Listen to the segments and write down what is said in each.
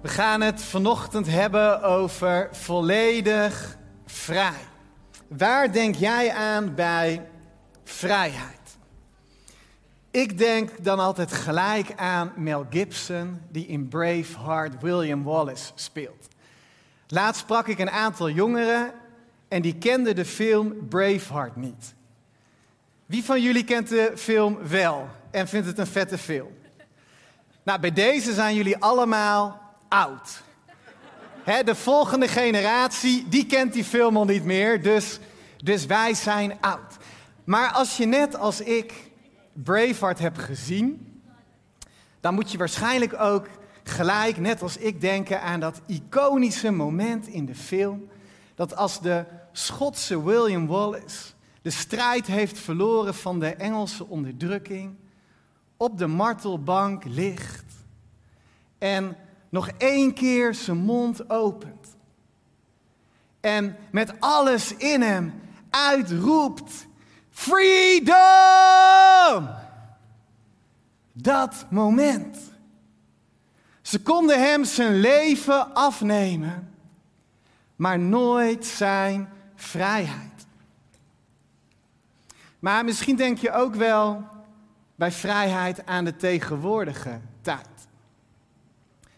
We gaan het vanochtend hebben over volledig vrij. Waar denk jij aan bij vrijheid? Ik denk dan altijd gelijk aan Mel Gibson, die in Braveheart William Wallace speelt. Laatst sprak ik een aantal jongeren en die kenden de film Braveheart niet. Wie van jullie kent de film wel en vindt het een vette film? Nou, bij deze zijn jullie allemaal oud. de volgende generatie, die kent die film al niet meer, dus, dus wij zijn oud. Maar als je net als ik Braveheart hebt gezien, dan moet je waarschijnlijk ook gelijk, net als ik, denken aan dat iconische moment in de film. Dat als de Schotse William Wallace de strijd heeft verloren van de Engelse onderdrukking, op de martelbank ligt en nog één keer zijn mond opent. En met alles in hem uitroept: Freedom! Dat moment. Ze konden hem zijn leven afnemen, maar nooit zijn vrijheid. Maar misschien denk je ook wel bij vrijheid aan de tegenwoordige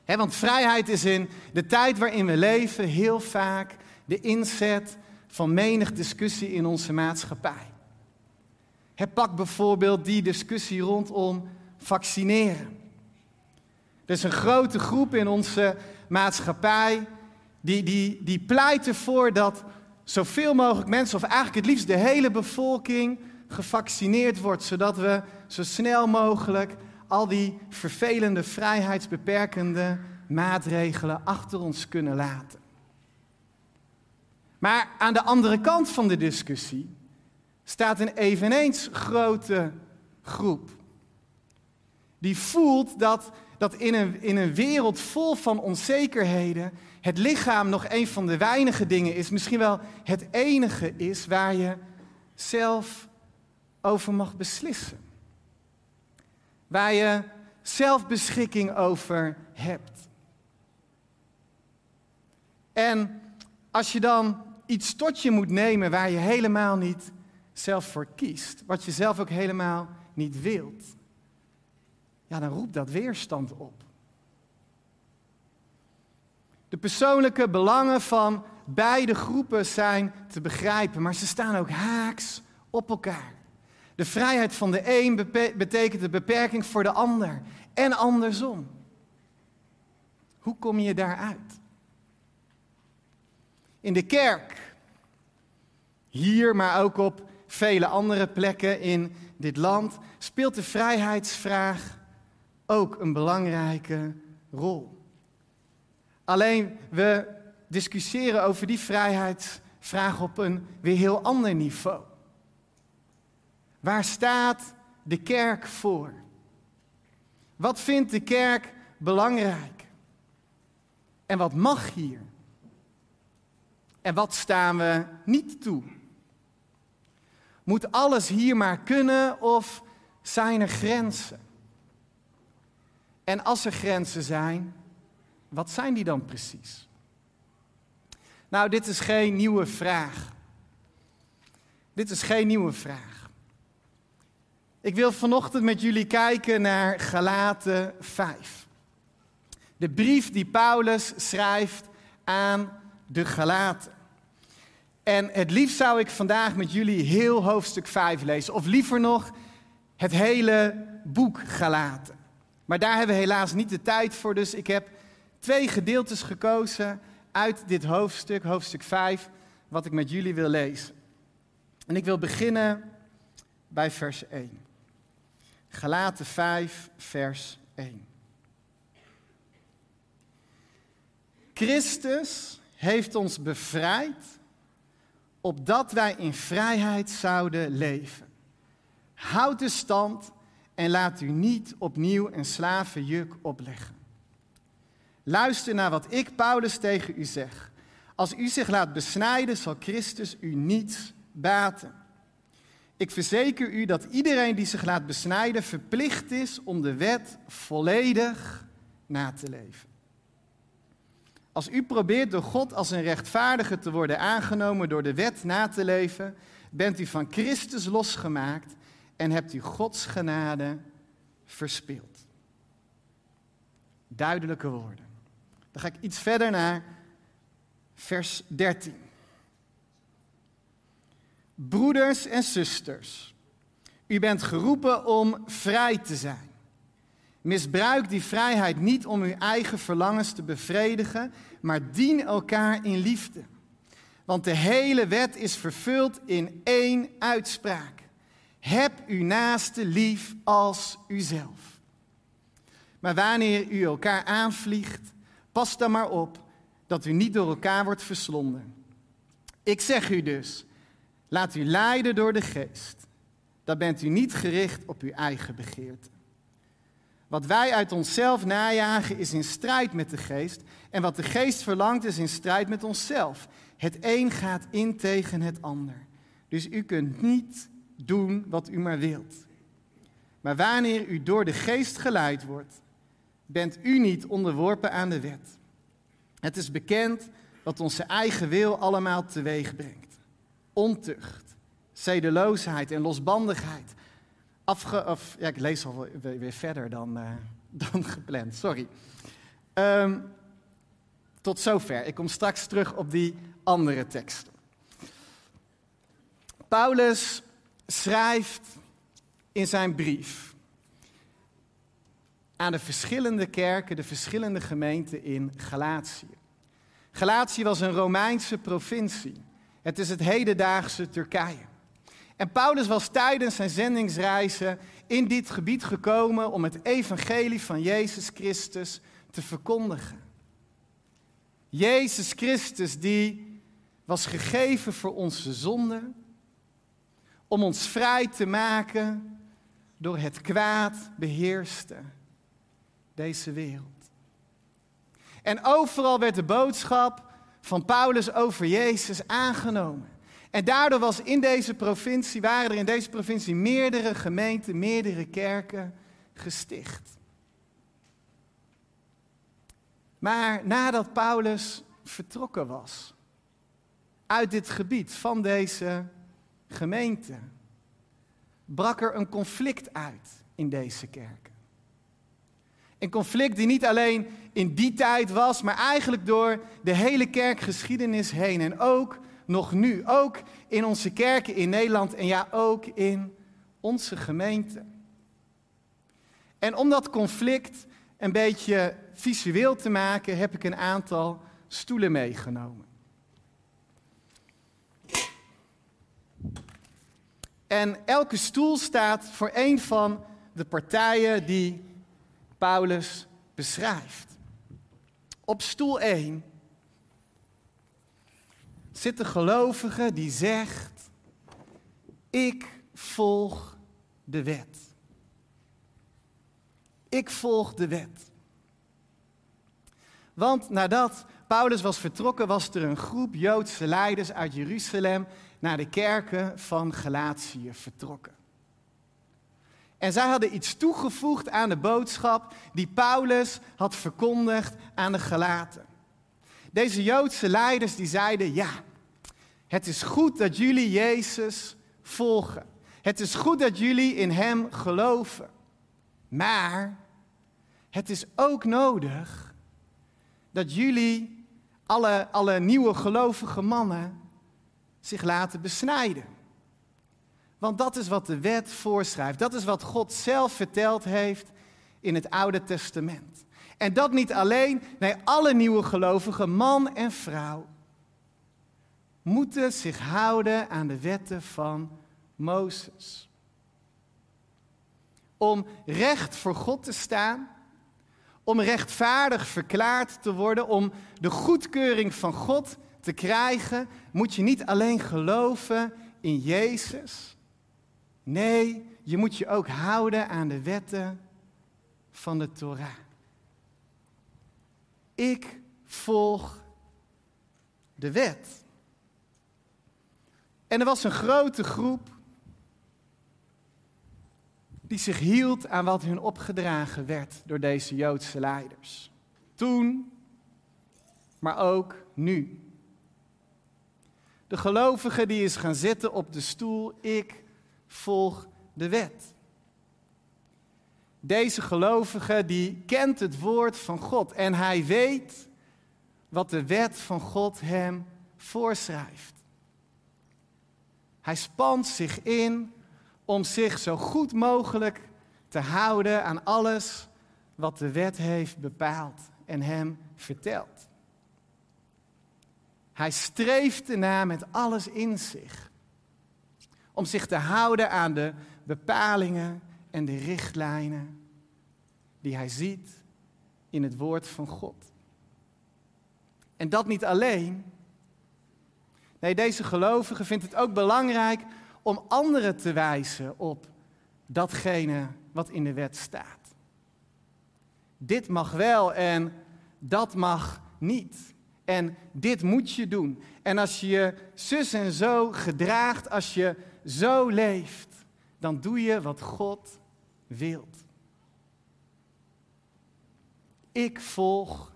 want vrijheid is in de tijd waarin we leven heel vaak de inzet van menig discussie in onze maatschappij. pak bijvoorbeeld die discussie rondom vaccineren. Er is een grote groep in onze maatschappij die, die, die pleit ervoor dat zoveel mogelijk mensen, of eigenlijk het liefst de hele bevolking, gevaccineerd wordt, zodat we zo snel mogelijk al die vervelende vrijheidsbeperkende maatregelen achter ons kunnen laten. Maar aan de andere kant van de discussie staat een eveneens grote groep. Die voelt dat, dat in, een, in een wereld vol van onzekerheden het lichaam nog een van de weinige dingen is, misschien wel het enige is waar je zelf over mag beslissen waar je zelfbeschikking over hebt. En als je dan iets tot je moet nemen waar je helemaal niet zelf voor kiest, wat je zelf ook helemaal niet wilt, ja, dan roept dat weerstand op. De persoonlijke belangen van beide groepen zijn te begrijpen, maar ze staan ook haaks op elkaar. De vrijheid van de een betekent de beperking voor de ander. En andersom. Hoe kom je daaruit? In de kerk, hier, maar ook op vele andere plekken in dit land, speelt de vrijheidsvraag ook een belangrijke rol. Alleen we discussiëren over die vrijheidsvraag op een weer heel ander niveau. Waar staat de kerk voor? Wat vindt de kerk belangrijk? En wat mag hier? En wat staan we niet toe? Moet alles hier maar kunnen of zijn er grenzen? En als er grenzen zijn, wat zijn die dan precies? Nou, dit is geen nieuwe vraag. Dit is geen nieuwe vraag. Ik wil vanochtend met jullie kijken naar Galaten 5. De brief die Paulus schrijft aan de Galaten. En het liefst zou ik vandaag met jullie heel hoofdstuk 5 lezen. Of liever nog het hele boek Galaten. Maar daar hebben we helaas niet de tijd voor. Dus ik heb twee gedeeltes gekozen uit dit hoofdstuk, hoofdstuk 5, wat ik met jullie wil lezen. En ik wil beginnen bij vers 1. Galaten 5, vers 1. Christus heeft ons bevrijd opdat wij in vrijheid zouden leven. Houd de stand en laat u niet opnieuw een slavenjuk opleggen. Luister naar wat ik, Paulus, tegen u zeg. Als u zich laat besnijden, zal Christus u niets baten. Ik verzeker u dat iedereen die zich laat besnijden verplicht is om de wet volledig na te leven. Als u probeert door God als een rechtvaardige te worden aangenomen door de wet na te leven, bent u van Christus losgemaakt en hebt u Gods genade verspild. Duidelijke woorden. Dan ga ik iets verder naar vers 13. Broeders en zusters, u bent geroepen om vrij te zijn. Misbruik die vrijheid niet om uw eigen verlangens te bevredigen, maar dien elkaar in liefde. Want de hele wet is vervuld in één uitspraak. Heb uw naaste lief als uzelf. Maar wanneer u elkaar aanvliegt, pas dan maar op dat u niet door elkaar wordt verslonden. Ik zeg u dus, laat u leiden door de geest. Dan bent u niet gericht op uw eigen begeerte. Wat wij uit onszelf najagen is in strijd met de geest. En wat de geest verlangt is in strijd met onszelf. Het een gaat in tegen het ander. Dus u kunt niet doen wat u maar wilt. Maar wanneer u door de geest geleid wordt, bent u niet onderworpen aan de wet. Het is bekend wat onze eigen wil allemaal teweeg brengt. Ontucht, zedeloosheid en losbandigheid. Afge, of, ja, ik lees al weer verder dan, uh, dan gepland, sorry. Um, tot zover. Ik kom straks terug op die andere teksten. Paulus schrijft in zijn brief aan de verschillende kerken, de verschillende gemeenten in Galatië. Galatië was een Romeinse provincie. Het is het hedendaagse Turkije. En Paulus was tijdens zijn zendingsreizen in dit gebied gekomen om het evangelie van Jezus Christus te verkondigen. Jezus Christus die was gegeven voor onze zonden, om ons vrij te maken door het kwaad beheerste deze wereld. En overal werd de boodschap van Paulus over Jezus aangenomen. En daardoor was in deze provincie, waren er in deze provincie meerdere gemeenten, meerdere kerken gesticht. Maar nadat Paulus vertrokken was uit dit gebied van deze gemeente, brak er een conflict uit in deze kerken. Een conflict die niet alleen in die tijd was, maar eigenlijk door de hele kerkgeschiedenis heen. En ook nog nu. Ook in onze kerken in Nederland en ja, ook in onze gemeente. En om dat conflict een beetje visueel te maken, heb ik een aantal stoelen meegenomen. En elke stoel staat voor een van de partijen die Paulus beschrijft. Op stoel 1 zit de gelovige die zegt: Ik volg de wet. Ik volg de wet. Want nadat Paulus was vertrokken, was er een groep Joodse leiders uit Jeruzalem naar de kerken van Galatië vertrokken. En zij hadden iets toegevoegd aan de boodschap die Paulus had verkondigd aan de Galaten. Deze Joodse leiders die zeiden, ja, het is goed dat jullie Jezus volgen. Het is goed dat jullie in Hem geloven. Maar het is ook nodig dat jullie, alle, alle nieuwe gelovige mannen, zich laten besnijden. Want dat is wat de wet voorschrijft. Dat is wat God zelf verteld heeft in het Oude Testament. En dat niet alleen, nee, alle nieuwe gelovigen, man en vrouw, moeten zich houden aan de wetten van Mozes. Om recht voor God te staan, om rechtvaardig verklaard te worden, om de goedkeuring van God te krijgen, moet je niet alleen geloven in Jezus. Nee, je moet je ook houden aan de wetten van de Torah. Ik volg de wet. En er was een grote groep die zich hield aan wat hun opgedragen werd door deze Joodse leiders. Toen maar ook nu. De gelovige die is gaan zitten op de stoel, ik volg de wet. Deze gelovige die kent het woord van God en hij weet wat de wet van God hem voorschrijft. Hij spant zich in om zich zo goed mogelijk te houden aan alles wat de wet heeft bepaald en hem vertelt. Hij streeft ernaar met alles in zich om zich te houden aan de bepalingen en de richtlijnen die hij ziet in het woord van God. En dat niet alleen. Nee, deze gelovige vindt het ook belangrijk om anderen te wijzen op datgene wat in de wet staat. Dit mag wel en dat mag niet. En dit moet je doen. En als je je zus en zo gedraagt, als je zo leeft, dan doe je wat God wilt. Ik volg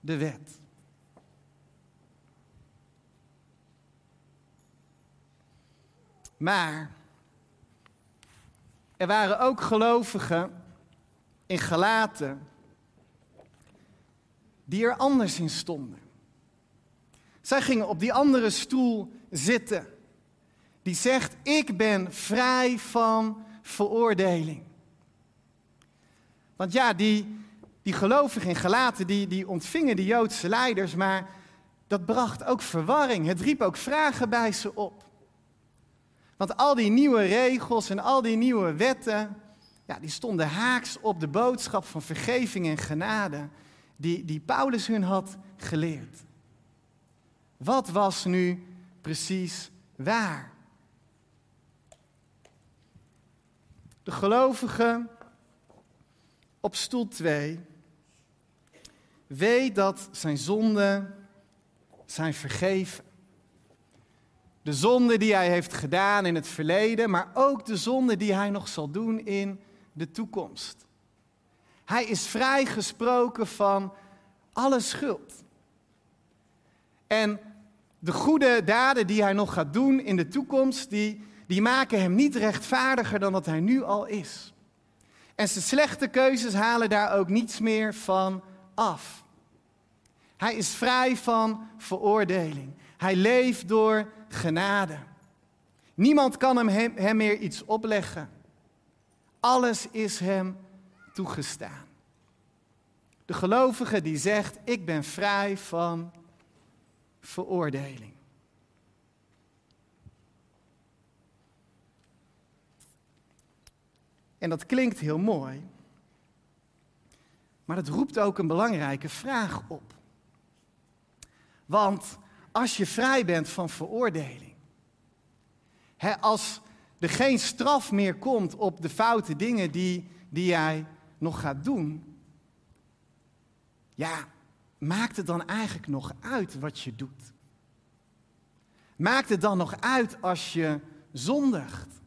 de wet. Maar er waren ook gelovigen in Galaten die er anders in stonden. Zij gingen op die andere stoel zitten. Die zegt, ik ben vrij van veroordeling. Want ja, die, die gelovigen in Galaten, die, die ontvingen de Joodse leiders, maar dat bracht ook verwarring. Het riep ook vragen bij ze op. Want al die nieuwe regels en al die nieuwe wetten, ja, die stonden haaks op de boodschap van vergeving en genade die, die Paulus hun had geleerd. Wat was nu precies waar? De gelovige op stoel 2 weet dat zijn zonden zijn vergeven. De zonde die hij heeft gedaan in het verleden, maar ook de zonde die hij nog zal doen in de toekomst. Hij is vrijgesproken van alle schuld. En de goede daden die hij nog gaat doen in de toekomst, die, die maken hem niet rechtvaardiger dan dat hij nu al is. En zijn slechte keuzes halen daar ook niets meer van af. Hij is vrij van veroordeling. Hij leeft door genade. Niemand kan hem, hem, meer iets opleggen. Alles is hem toegestaan. De gelovige die zegt, ik ben vrij van veroordeling. En dat klinkt heel mooi, maar het roept ook een belangrijke vraag op. Want als je vrij bent van veroordeling, hè, als er geen straf meer komt op de foute dingen die, die jij nog gaat doen, ja, maakt het dan eigenlijk nog uit wat je doet? Maakt het dan nog uit als je zondigt?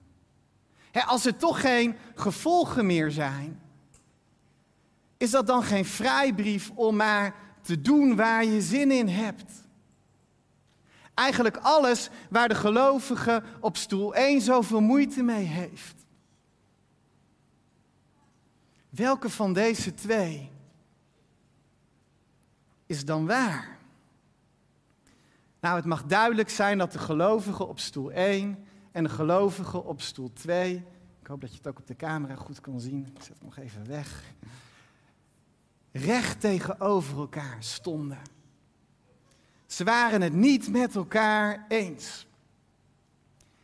Als er toch geen gevolgen meer zijn, is dat dan geen vrijbrief om maar te doen waar je zin in hebt? Eigenlijk alles waar de gelovige op stoel 1 zoveel moeite mee heeft. Welke van deze twee is dan waar? Nou, het mag duidelijk zijn dat de gelovige op stoel 1 en de gelovige op stoel 2, ik hoop dat je het ook op de camera goed kan zien, ik zet hem nog even weg, recht tegenover elkaar stonden. Ze waren het niet met elkaar eens.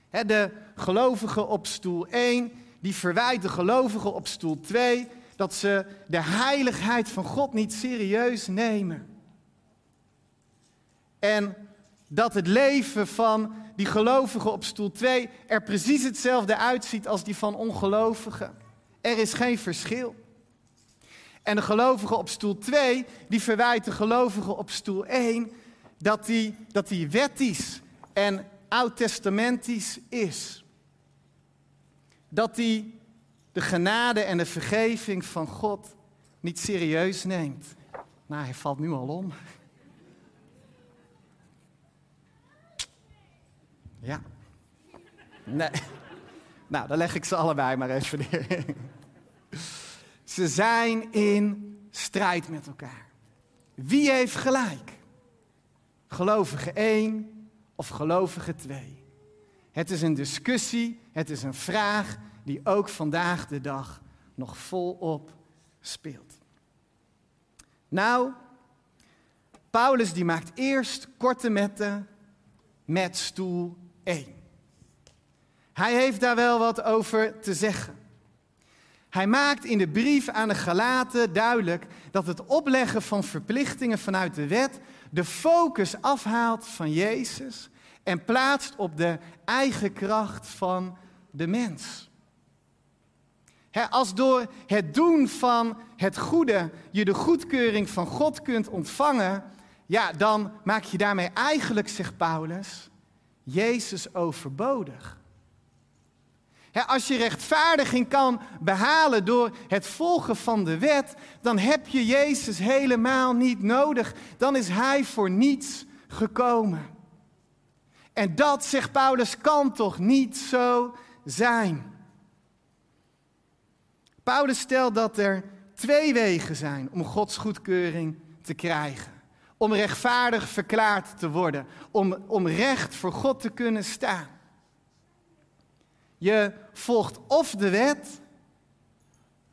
De gelovige op stoel 1, die verwijt de gelovige op stoel 2 dat ze de heiligheid van God niet serieus nemen. En dat het leven van die gelovige op stoel 2 er precies hetzelfde uitziet als die van ongelovigen. Er is geen verschil. En de gelovige op stoel 2, die verwijt de gelovige op stoel 1 dat die, dat die wettisch en oud-testamentisch is. Dat die de genade en de vergeving van God niet serieus neemt. Nou, hij valt nu al om. Ja. Nee. Nou, dan leg ik ze allebei maar even neer. Ze zijn in strijd met elkaar. Wie heeft gelijk? Gelovige 1 of gelovige 2? Het is een discussie, het is een vraag die ook vandaag de dag nog volop speelt. Nou, Paulus die maakt eerst korte metten met stoel 1. Hij heeft daar wel wat over te zeggen. Hij maakt in de brief aan de Galaten duidelijk dat het opleggen van verplichtingen vanuit de wet de focus afhaalt van Jezus en plaatst op de eigen kracht van de mens. als door het doen van het goede je de goedkeuring van God kunt ontvangen, ja, dan maak je daarmee eigenlijk, zegt Paulus, Jezus overbodig. als je rechtvaardiging kan behalen door het volgen van de wet, dan heb je Jezus helemaal niet nodig. Dan is Hij voor niets gekomen. En dat, zegt Paulus, kan toch niet zo zijn? Paulus stelt dat er twee wegen zijn om Gods goedkeuring te krijgen. Om rechtvaardig verklaard te worden. Om, om recht voor God te kunnen staan. Je volgt of de wet,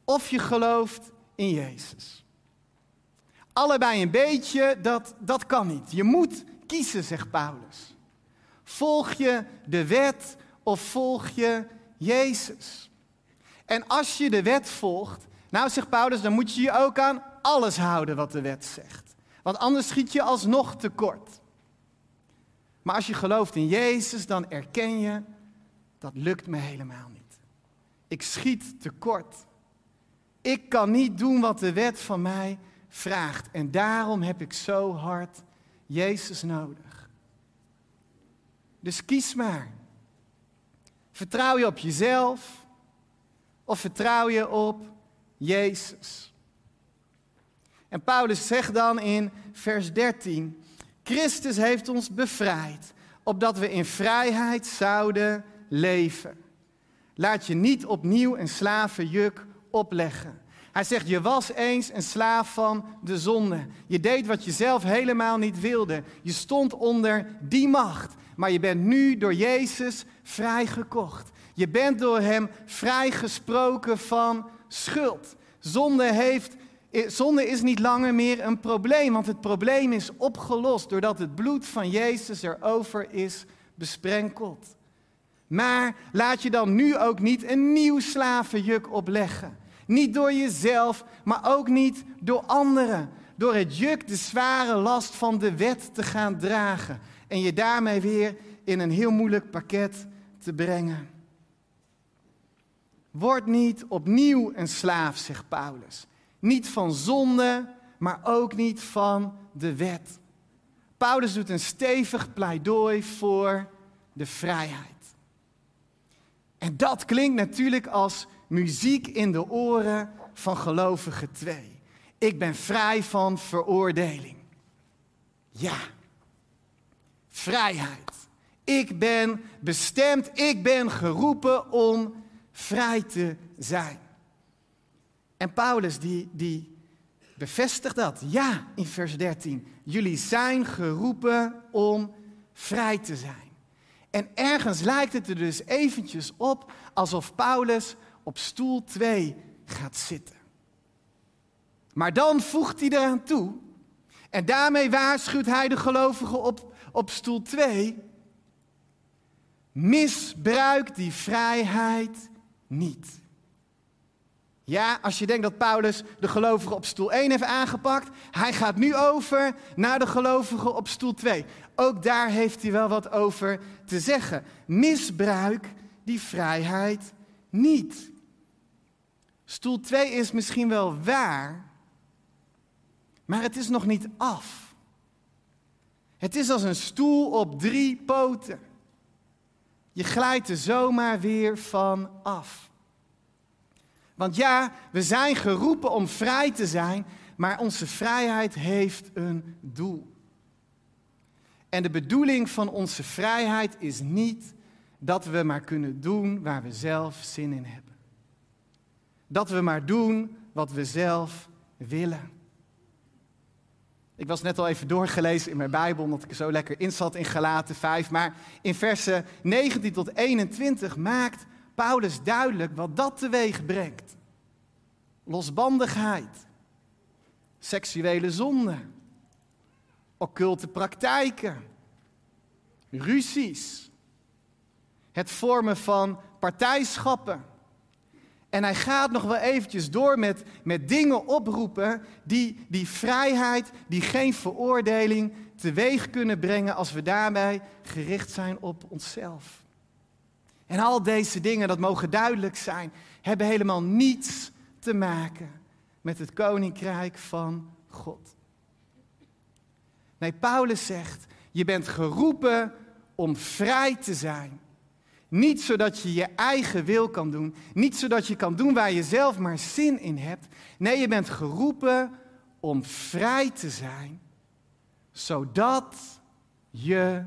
of je gelooft in Jezus. Allebei een beetje, dat, dat kan niet. Je moet kiezen, zegt Paulus. Volg je de wet of volg je Jezus? En als je de wet volgt, nou zegt Paulus, dan moet je je ook aan alles houden wat de wet zegt. Want anders schiet je alsnog tekort. Maar als je gelooft in Jezus, dan erken je, dat lukt me helemaal niet. Ik schiet tekort. Ik kan niet doen wat de wet van mij vraagt. En daarom heb ik zo hard Jezus nodig. Dus kies maar. Vertrouw je op jezelf of vertrouw je op Jezus? En Paulus zegt dan in vers 13: Christus heeft ons bevrijd, opdat we in vrijheid zouden leven. Laat je niet opnieuw een slavenjuk opleggen. Hij zegt, je was eens een slaaf van de zonde. Je deed wat je zelf helemaal niet wilde. Je stond onder die macht. Maar je bent nu door Jezus vrijgekocht. Je bent door Hem vrijgesproken van schuld. Zonde, heeft, zonde is niet langer meer een probleem, want het probleem is opgelost doordat het bloed van Jezus erover is besprenkeld. Maar laat je dan nu ook niet een nieuw slavenjuk opleggen. Niet door jezelf, maar ook niet door anderen. Door het juk, de zware last van de wet te gaan dragen en je daarmee weer in een heel moeilijk pakket te brengen. Word niet opnieuw een slaaf, zegt Paulus. Niet van zonde, maar ook niet van de wet. Paulus doet een stevig pleidooi voor de vrijheid. En dat klinkt natuurlijk als muziek in de oren van gelovigen twee. Ik ben vrij van veroordeling. Ja, vrijheid. Ik ben bestemd, ik ben geroepen om vrij te zijn. En Paulus die, die bevestigt dat. Ja, in vers 13. Jullie zijn geroepen om vrij te zijn. En ergens lijkt het er dus eventjes op alsof Paulus op stoel 2 gaat zitten. Maar dan voegt hij eraan toe. En daarmee waarschuwt hij de gelovigen op op stoel 2. Misbruik die vrijheid niet. Ja, als je denkt dat Paulus de gelovigen op stoel 1 heeft aangepakt, hij gaat nu over naar de gelovigen op stoel 2. Ook daar heeft hij wel wat over te zeggen. Misbruik die vrijheid niet. Stoel 2 is misschien wel waar, maar het is nog niet af. Het is als een stoel op drie poten. Je glijdt er zomaar weer van af. Want ja, we zijn geroepen om vrij te zijn, maar onze vrijheid heeft een doel. En de bedoeling van onze vrijheid is niet dat we maar kunnen doen waar we zelf zin in hebben. Dat we maar doen wat we zelf willen. Ik was net al even doorgelezen in mijn Bijbel, omdat ik er zo lekker in zat in Galaten 5. Maar in versen 19 tot 21 maakt Paulus duidelijk wat dat teweeg brengt. Losbandigheid, seksuele zonde, occulte praktijken, ruzies, het vormen van partijschappen. En hij gaat nog wel eventjes door met, met dingen oproepen die die vrijheid, die geen veroordeling teweeg kunnen brengen als we daarbij gericht zijn op onszelf. En al deze dingen, dat mogen duidelijk zijn, hebben helemaal niets te maken met het koninkrijk van God. Nee, Paulus zegt, je bent geroepen om vrij te zijn. Niet zodat je je eigen wil kan doen. Niet zodat je kan doen waar je zelf maar zin in hebt. Nee, je bent geroepen om vrij te zijn. Zodat je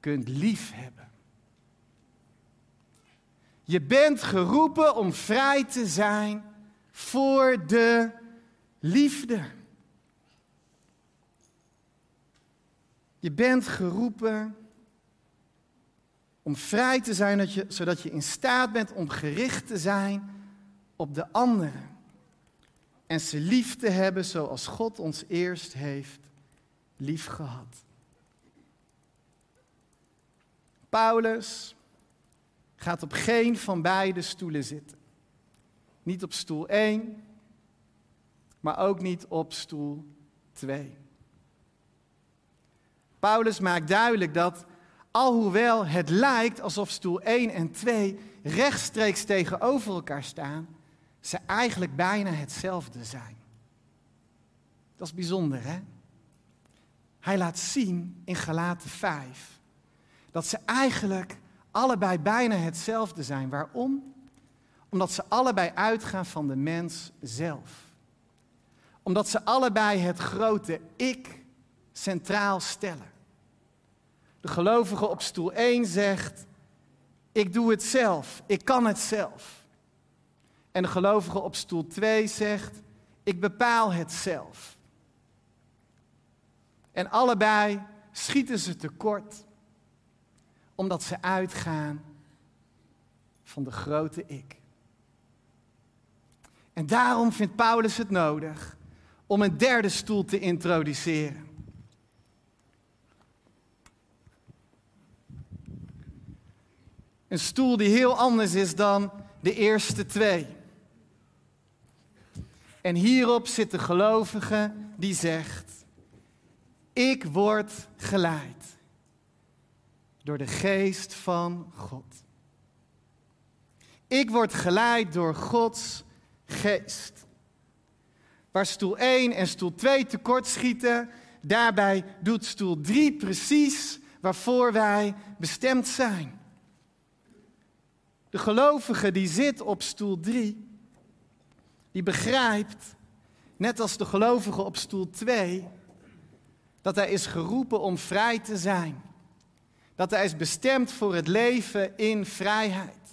kunt liefhebben. Je bent geroepen om vrij te zijn voor de liefde. Je bent geroepen om vrij te zijn, zodat je in staat bent om gericht te zijn op de anderen. En ze lief te hebben zoals God ons eerst heeft lief gehad. Paulus gaat op geen van beide stoelen zitten. Niet op stoel 1, maar ook niet op stoel 2. Paulus maakt duidelijk dat alhoewel het lijkt alsof stoel 1 en 2 rechtstreeks tegenover elkaar staan, ze eigenlijk bijna hetzelfde zijn. Dat is bijzonder, hè? Hij laat zien in Galaten 5 dat ze eigenlijk allebei bijna hetzelfde zijn. Waarom? Omdat ze allebei uitgaan van de mens zelf. Omdat ze allebei het grote ik centraal stellen. De gelovige op stoel 1 zegt, ik doe het zelf, ik kan het zelf. En de gelovige op stoel 2 zegt, ik bepaal het zelf. En allebei schieten ze tekort, omdat ze uitgaan van de grote ik. En daarom vindt Paulus het nodig om een derde stoel te introduceren. Een stoel die heel anders is dan de eerste twee. En hierop zit de gelovige die zegt: Ik word geleid door de geest van God. Ik word geleid door Gods geest. Waar stoel 1 en stoel 2 tekortschieten, daarbij doet stoel 3 precies waarvoor wij bestemd zijn. De gelovige die zit op stoel 3, die begrijpt, net als de gelovige op stoel 2, dat hij is geroepen om vrij te zijn. Dat hij is bestemd voor het leven in vrijheid.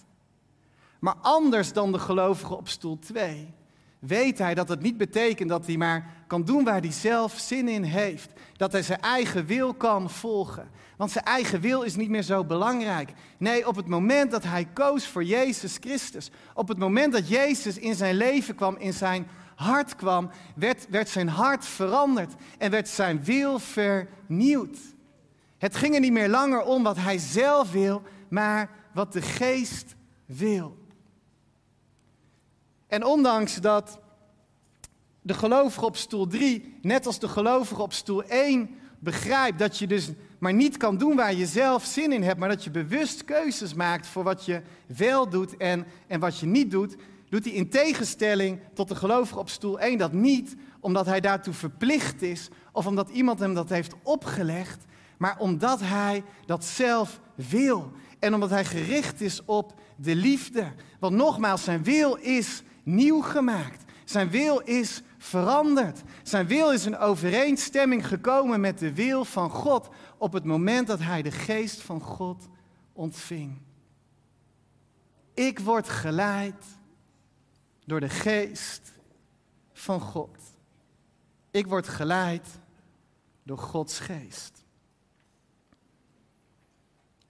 Maar anders dan de gelovige op stoel 2, weet hij dat het niet betekent dat hij maar kan doen waar hij zelf zin in heeft. Dat hij zijn eigen wil kan volgen. Want zijn eigen wil is niet meer zo belangrijk. Nee, op het moment dat hij koos voor Jezus Christus, op het moment dat Jezus in zijn leven kwam, in zijn hart kwam, werd, werd zijn hart veranderd en werd zijn wil vernieuwd. Het ging er niet meer langer om wat hij zelf wil, maar wat de geest wil. En ondanks dat de gelovige op stoel 3, net als de gelovige op stoel 1, begrijpt dat je dus maar niet kan doen waar je zelf zin in hebt, maar dat je bewust keuzes maakt voor wat je wel doet en, en wat je niet doet, doet hij in tegenstelling tot de gelovige op stoel 1 dat niet omdat hij daartoe verplicht is of omdat iemand hem dat heeft opgelegd, maar omdat hij dat zelf wil en omdat hij gericht is op de liefde. Want nogmaals, zijn wil is nieuw gemaakt. Zijn wil is veranderd. Zijn wil is in overeenstemming gekomen met de wil van God op het moment dat hij de geest van God ontving. Ik word geleid door de geest van God. Ik word geleid door Gods geest.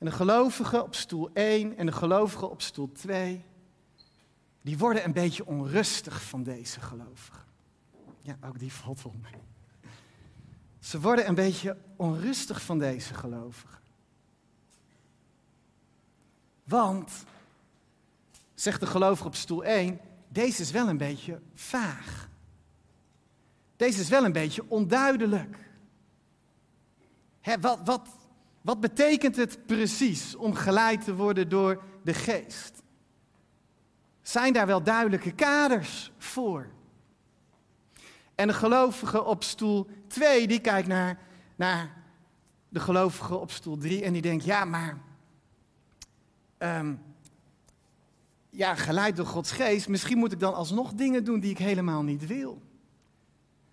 En de gelovigen op stoel 1 en de gelovigen op stoel 2, die worden een beetje onrustig van deze gelovigen. Ja, ook die valt mee. Ze worden een beetje onrustig van deze gelovigen. Want, zegt de gelovige op stoel 1, deze is wel een beetje vaag. Deze is wel een beetje onduidelijk. Hè, wat, wat, wat betekent het precies om geleid te worden door de geest? Zijn daar wel duidelijke kaders voor? En de gelovige op stoel 2, die kijkt naar, naar de gelovige op stoel 3 en die denkt, ja, maar um, ja, geleid door Gods geest, misschien moet ik dan alsnog dingen doen die ik helemaal niet wil.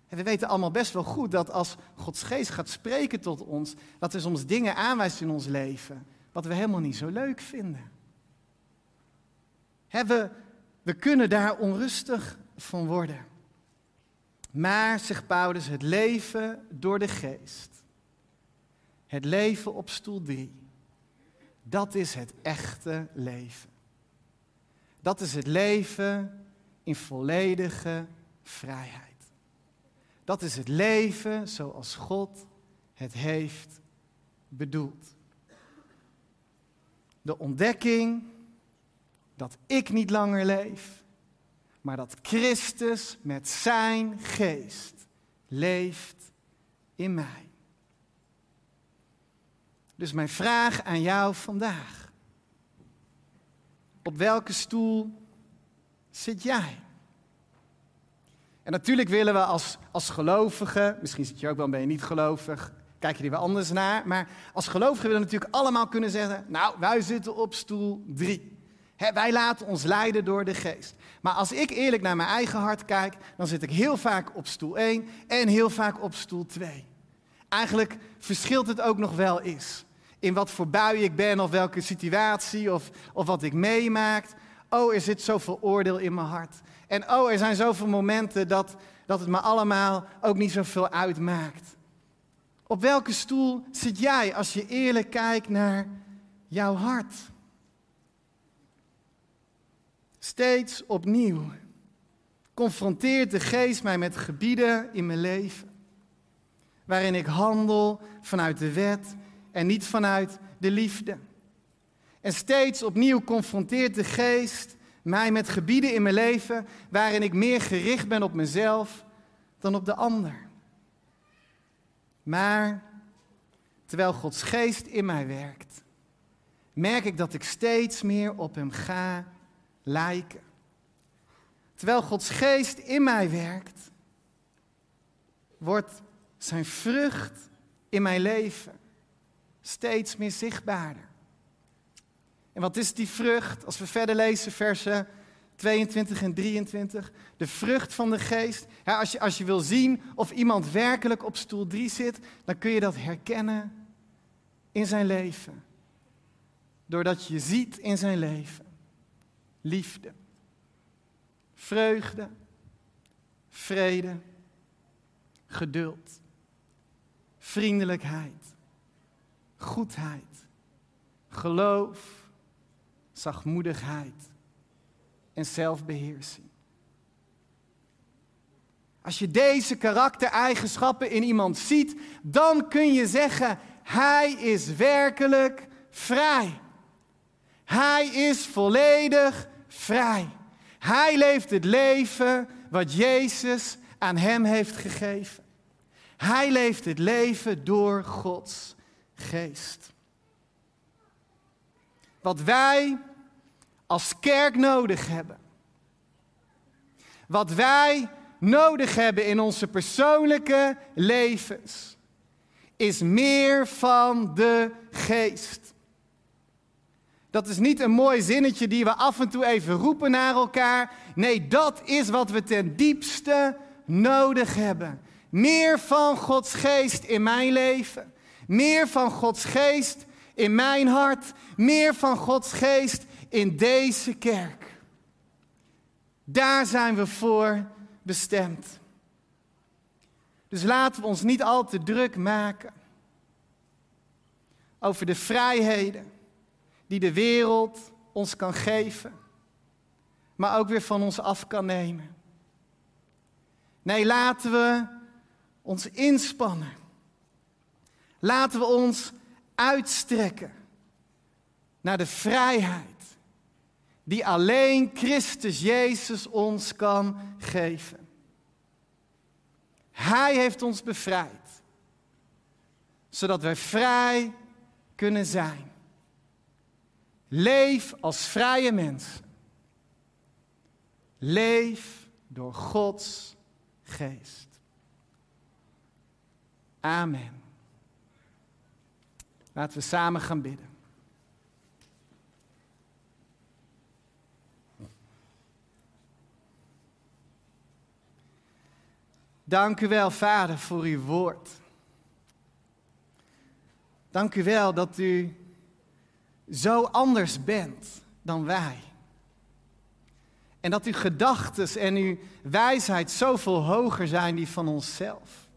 En we weten allemaal best wel goed dat als Gods geest gaat spreken tot ons, dat er soms dingen aanwijst in ons leven wat we helemaal niet zo leuk vinden. we, we kunnen daar onrustig van worden. Maar, zegt Paulus, het leven door de geest, het leven op stoel 3, dat is het echte leven. Dat is het leven in volledige vrijheid. Dat is het leven zoals God het heeft bedoeld. De ontdekking dat ik niet langer leef, maar dat Christus met zijn geest leeft in mij. Dus mijn vraag aan jou vandaag. Op welke stoel zit jij? En natuurlijk willen we als, als gelovigen, misschien zit je ook wel, ben je niet gelovig, kijk je er weer anders naar. Maar als gelovigen willen we natuurlijk allemaal kunnen zeggen, nou, wij zitten op stoel 3. wij laten ons leiden door de geest. Maar als ik eerlijk naar mijn eigen hart kijk, dan zit ik heel vaak op stoel 1 en heel vaak op stoel 2. Eigenlijk verschilt het ook nog wel eens. In wat voor bui ik ben of welke situatie of, of wat ik meemaak. Oh, er zit zoveel oordeel in mijn hart. En oh, er zijn zoveel momenten dat, dat het me allemaal ook niet zoveel uitmaakt. Op welke stoel zit jij als je eerlijk kijkt naar jouw hart? Steeds opnieuw confronteert de geest mij met gebieden in mijn leven waarin ik handel vanuit de wet en niet vanuit de liefde. En steeds opnieuw confronteert de geest mij met gebieden in mijn leven waarin ik meer gericht ben op mezelf dan op de ander. Maar terwijl Gods geest in mij werkt, merk ik dat ik steeds meer op Hem ga lijken. Terwijl Gods geest in mij werkt, wordt Zijn vrucht in mijn leven steeds meer zichtbaarder. En wat is die vrucht? Als we verder lezen, versen 22 en 23. De vrucht van de geest. Als, je, als je wil zien of iemand werkelijk op stoel 3 zit, dan kun je dat herkennen in zijn leven. Doordat je ziet in zijn leven liefde, vreugde, vrede, geduld, vriendelijkheid, goedheid, geloof zachtmoedigheid en zelfbeheersing. Als je deze karaktereigenschappen in iemand ziet, dan kun je zeggen, hij is werkelijk vrij. Hij is volledig vrij. Hij leeft het leven wat Jezus aan hem heeft gegeven. Hij leeft het leven door Gods geest. Wat wij als kerk nodig hebben. Wat wij nodig hebben in onze persoonlijke levens, is meer van de geest. Dat is niet een mooi zinnetje die we af en toe even roepen naar elkaar. Nee, dat is wat we ten diepste nodig hebben. Meer van Gods geest in mijn leven. Meer van Gods geest in mijn hart. Meer van Gods geest in deze kerk. Daar zijn we voor bestemd. Dus laten we ons niet al te druk maken over de vrijheden die de wereld ons kan geven, maar ook weer van ons af kan nemen. Nee, laten we ons inspannen. Laten we ons uitstrekken naar de vrijheid die alleen Christus Jezus ons kan geven. Hij heeft ons bevrijd, zodat wij vrij kunnen zijn. Leef als vrije mensen. Leef door Gods geest. Amen. Laten we samen gaan bidden. Dank u wel, Vader, voor uw woord. Dank u wel dat u zo anders bent dan wij. En dat uw gedachten en uw wijsheid zoveel hoger zijn die van onszelf.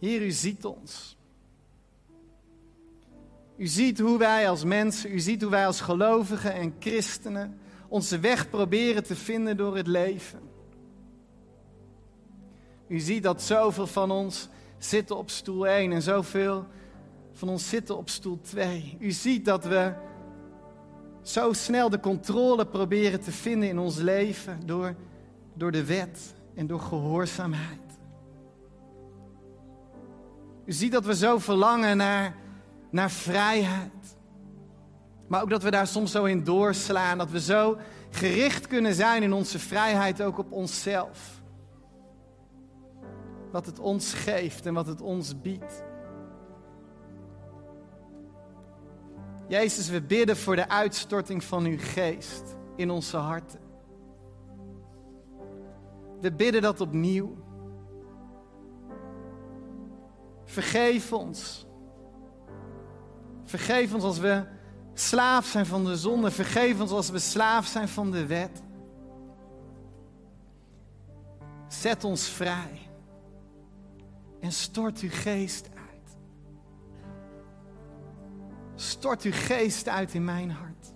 Heer, u ziet ons. U ziet hoe wij als mensen, u ziet hoe wij als gelovigen en christenen onze weg proberen te vinden door het leven. U ziet dat zoveel van ons zitten op stoel 1 en zoveel van ons zitten op stoel 2. U ziet dat we zo snel de controle proberen te vinden in ons leven door, door de wet en door gehoorzaamheid. U ziet dat we zo verlangen naar, naar vrijheid. Maar ook dat we daar soms zo in doorslaan. Dat we zo gericht kunnen zijn in onze vrijheid ook op onszelf. Wat het ons geeft en wat het ons biedt. Jezus, we bidden voor de uitstorting van uw geest in onze harten. We bidden dat opnieuw. Vergeef ons. Vergeef ons als we slaaf zijn van de zonde. Vergeef ons als we slaaf zijn van de wet. Zet ons vrij. En stort uw geest uit. Stort uw geest uit in mijn hart.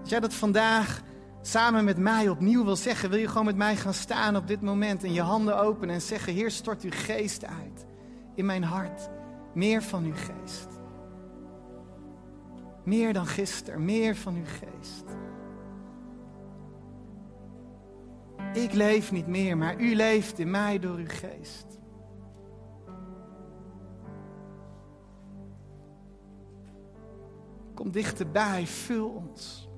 Als jij dat vandaag samen met mij opnieuw wil zeggen, wil je gewoon met mij gaan staan op dit moment en je handen openen en zeggen: Heer, stort uw geest uit in mijn hart. Meer van uw geest. Meer dan gisteren, meer van uw geest. Ik leef niet meer, maar u leeft in mij door uw geest. Kom dichterbij, vul ons.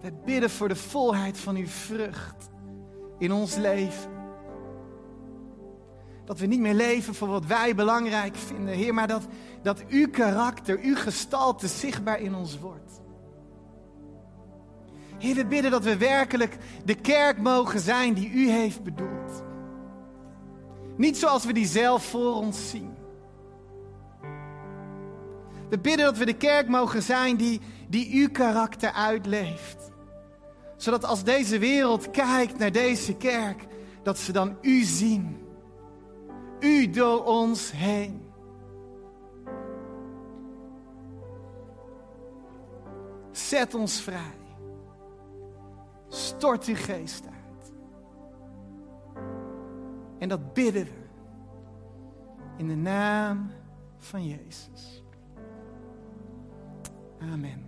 Wij bidden voor de volheid van uw vrucht in ons leven. Dat we niet meer leven voor wat wij belangrijk vinden, Heer, maar dat, dat uw karakter, uw gestalte zichtbaar in ons wordt. Heer, we bidden dat we werkelijk de kerk mogen zijn die u heeft bedoeld. Niet zoals we die zelf voor ons zien. We bidden dat we de kerk mogen zijn die, die uw karakter uitleeft. Zodat als deze wereld kijkt naar deze kerk, dat ze dan u zien. U door ons heen. Zet ons vrij. Stort uw geest uit. En dat bidden we. In de naam van Jezus. Amen.